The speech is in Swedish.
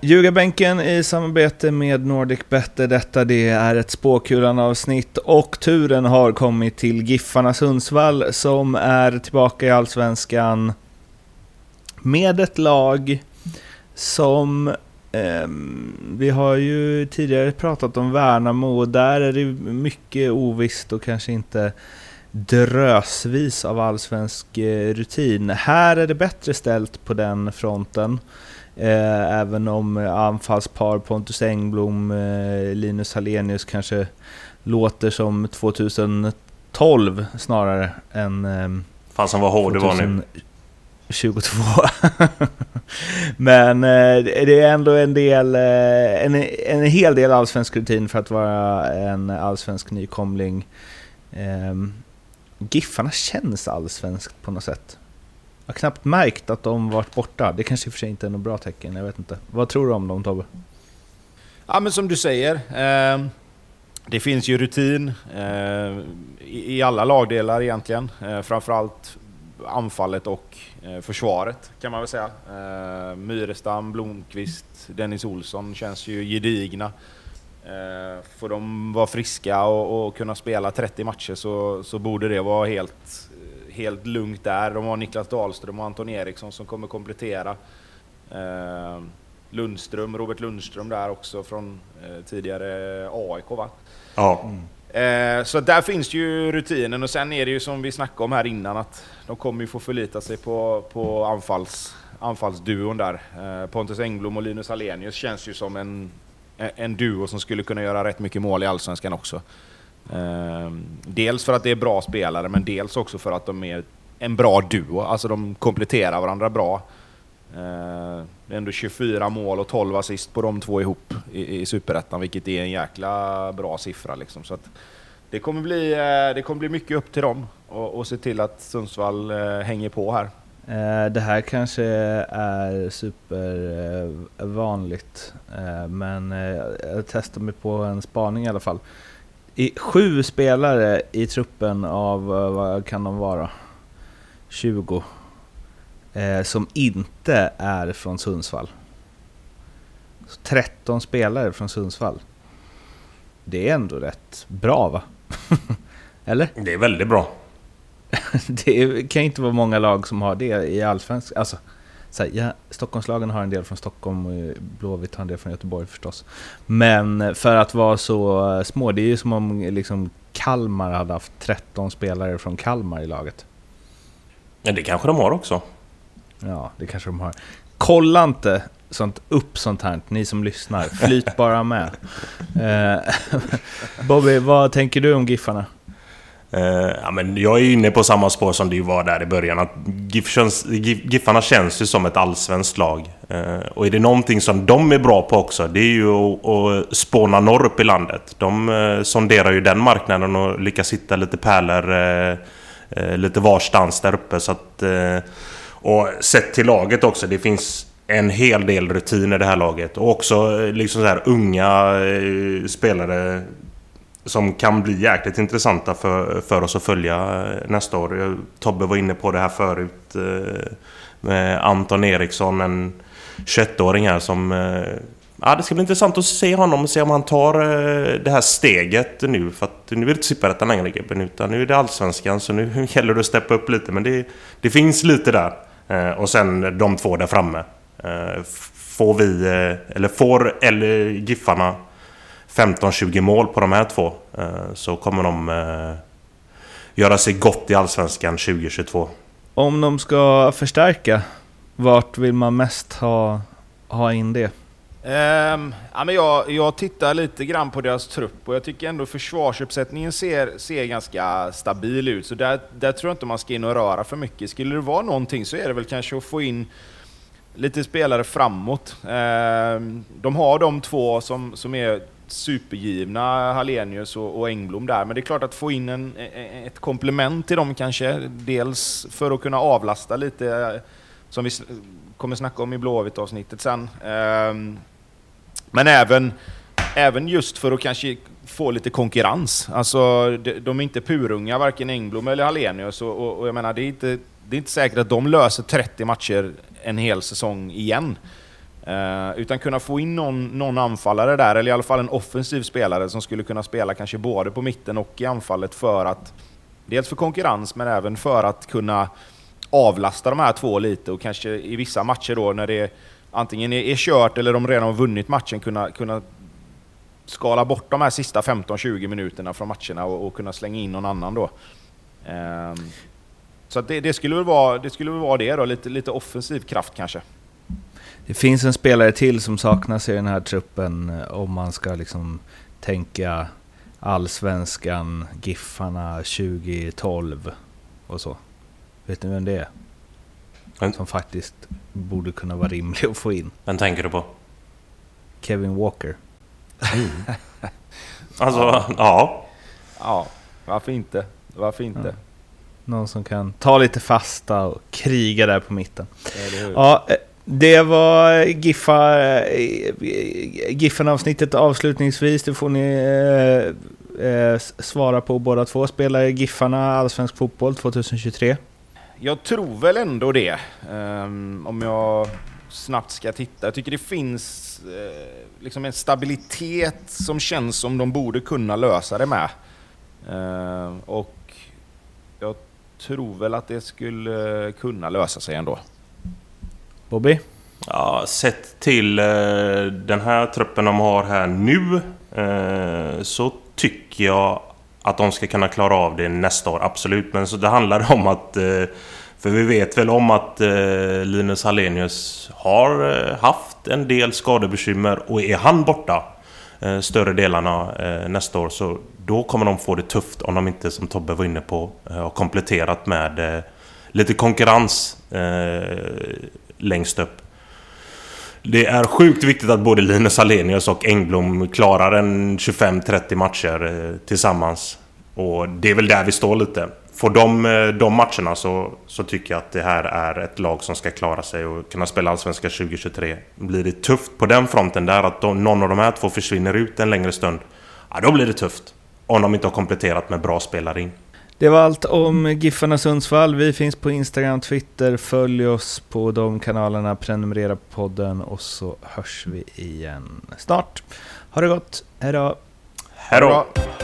Ljugarbänken i samarbete med Nordic Better. Detta det är ett spåkulan-avsnitt och turen har kommit till Giffarna Sundsvall som är tillbaka i Allsvenskan med ett lag som eh, vi har ju tidigare pratat om Värnamo och där är det mycket ovisst och kanske inte drösvis av allsvensk eh, rutin. Här är det bättre ställt på den fronten. Eh, även om anfallspar Pontus Engblom, eh, Linus Hallenius kanske låter som 2012 snarare än... Eh, Fan som var hård det var nu. 22. Men eh, det är ändå en del, eh, en, en hel del allsvensk rutin för att vara en allsvensk nykomling. Eh, Giffarna känns allsvenskt på något sätt. Jag har knappt märkt att de varit borta. Det kanske i och för sig inte är något bra tecken, jag vet inte. Vad tror du om dem Tobbe? Ja men som du säger, eh, det finns ju rutin eh, i, i, alla lagdelar egentligen. Eh, framförallt anfallet och eh, försvaret kan man väl säga. Eh, Myrestam, Blomqvist, Dennis Olsson känns ju gedigna. Eh, får de vara friska och, och, kunna spela 30 matcher så, så borde det vara helt helt lugnt där. De har Niklas Dahlström och Anton Eriksson som kommer komplettera. Eh, Lundström, Robert Lundström där också från eh, tidigare AIK va? Ja. Mm. Så där finns ju rutinen och sen är det ju som vi snackade om här innan att de kommer ju få förlita sig på, på anfalls, anfallsduon där. Pontus Engblom och Linus Alenius känns ju som en, en duo som skulle kunna göra rätt mycket mål i Allsvenskan också. Ehm, dels för att det är bra spelare, men dels också för att de är en bra duo. Alltså de kompletterar varandra bra. Ehm, det är ändå 24 mål och 12 assist på de två ihop i, i Superettan, vilket är en jäkla bra siffra. Liksom. Så det, kommer bli, eh, det kommer bli mycket upp till dem och, och se till att Sundsvall eh, hänger på här. Eh, det här kanske är supervanligt, eh, eh, men jag testar mig på en spaning i alla fall i, sju spelare i truppen av, vad kan de vara? 20. Eh, som inte är från Sundsvall. Så 13 spelare från Sundsvall. Det är ändå rätt bra va? Eller? Det är väldigt bra. det kan inte vara många lag som har det i Allsvenskan. Alltså, så här, ja, Stockholmslagen har en del från Stockholm och Blåvitt har en del från Göteborg förstås. Men för att vara så små, det är ju som om liksom Kalmar hade haft 13 spelare från Kalmar i laget. Ja, det kanske de har också. Ja, det kanske de har. Kolla inte sånt, upp sånt här, ni som lyssnar. Flyt bara med. Eh, Bobby, vad tänker du om Giffarna? Uh, ja, men jag är inne på samma spår som du var där i början. Att GIF känns, GIF, Giffarna känns ju som ett allsvenskt lag. Uh, och är det någonting som de är bra på också, det är ju att, att spåna norr upp i landet. De uh, sonderar ju den marknaden och lyckas hitta lite pärlor uh, lite varstans där uppe. Så att, och sett till laget också, det finns en hel del rutin i det här laget. Och också liksom så här unga spelare som kan bli jäkligt intressanta för, för oss att följa eh, nästa år. Tobbe var inne på det här förut eh, med Anton Eriksson, en 21-åring här som... Eh, ja, det ska bli intressant att se honom och se om han tar det här steget nu. För att nu är det inte Superettan längre gubben, utan nu är det Allsvenskan. Så nu gäller det att steppa upp lite. Men det, det finns lite där. Och sen de två där framme. får vi, eller får eller Giffarna 15-20 mål på de här två eh, så kommer de eh, göra sig gott i Allsvenskan 2022. Om de ska förstärka, vart vill man mest ha, ha in det? Um, ja, men jag, jag tittar lite grann på deras trupp och jag tycker ändå försvarsuppsättningen ser, ser ganska stabil ut. Så där, där tror jag inte man ska in och röra för mycket. Skulle det vara någonting så är det väl kanske att få in lite spelare framåt. Um, de har de två som, som är supergivna, Hallenius och, och Engblom där, men det är klart att få in en, e, e, ett komplement till dem kanske. Dels för att kunna avlasta lite, eh, som vi kommer snacka om i Blåvitt-avsnittet sen. Ehm, men även, även just för att kanske få lite konkurrens. Alltså, de, är inte purunga, varken Engblom eller Hallenius. Och, och, och, jag menar, det är, inte, det är inte säkert att de löser 30 matcher en hel säsong igen. Uh, utan kunna få in någon, någon anfallare där, eller i alla fall en offensiv spelare som skulle kunna spela kanske både på mitten och i anfallet för att... Dels för konkurrens, men även för att kunna avlasta de här två lite och kanske i vissa matcher då när det antingen är, är kört eller de redan har vunnit matchen kunna, kunna skala bort de här sista 15-20 minuterna från matcherna och, och, kunna slänga in någon annan då. Um, så det, det, skulle väl vara det, skulle väl vara det då, lite, lite offensiv kraft kanske. Det finns en spelare till som saknas i den här truppen eh, om man ska liksom tänka Allsvenskan, Giffarna 2012 och så. Vet ni vem det är? Mm. Som faktiskt borde kunna vara rimlig att få in. Vem tänker du på? Kevin Walker. Mm. alltså, ja. ja. Ja, varför inte? Varför inte? Ja. Någon som kan ta lite fasta och kriga där på mitten. Ja, eh, det var eh, Giffa, eh, Giffen-avsnittet avslutningsvis. Det får ni eh, eh, svara på båda två. Spelar Giffarna Allsvensk fotboll 2023? Jag tror väl ändå det. Um, om jag snabbt ska titta. Jag tycker det finns eh, liksom en stabilitet som känns som de borde kunna lösa det med. Uh, och jag tror väl att det skulle kunna lösa sig ändå. Bobby? Ja, sett till eh, den här truppen de har här nu eh, så tycker jag att de ska kunna klara av det nästa år, absolut. Men så det handlar om att... Eh, för vi vet väl om att eh, Linus Hallenius har haft en del skadebekymmer och är han borta större delarna nästa år så då kommer de få det tufft om de inte, som Tobbe var inne på, har kompletterat med lite konkurrens längst upp. Det är sjukt viktigt att både Linus Alenius och Engblom klarar en 25-30 matcher eh, tillsammans. Och det är väl där vi står lite. Får de eh, de matcherna så, så tycker jag att det här är ett lag som ska klara sig och kunna spela Allsvenskan 2023. Blir det tufft på den fronten där att de, någon av de här två försvinner ut en längre stund. Ja, då blir det tufft. Om de inte har kompletterat med bra spelare in. Det var allt om Giffarna Sundsvall. Vi finns på Instagram, Twitter. Följ oss på de kanalerna, prenumerera på podden och så hörs vi igen snart. Ha det gott, hejdå! Hejdå! Ljugarbänken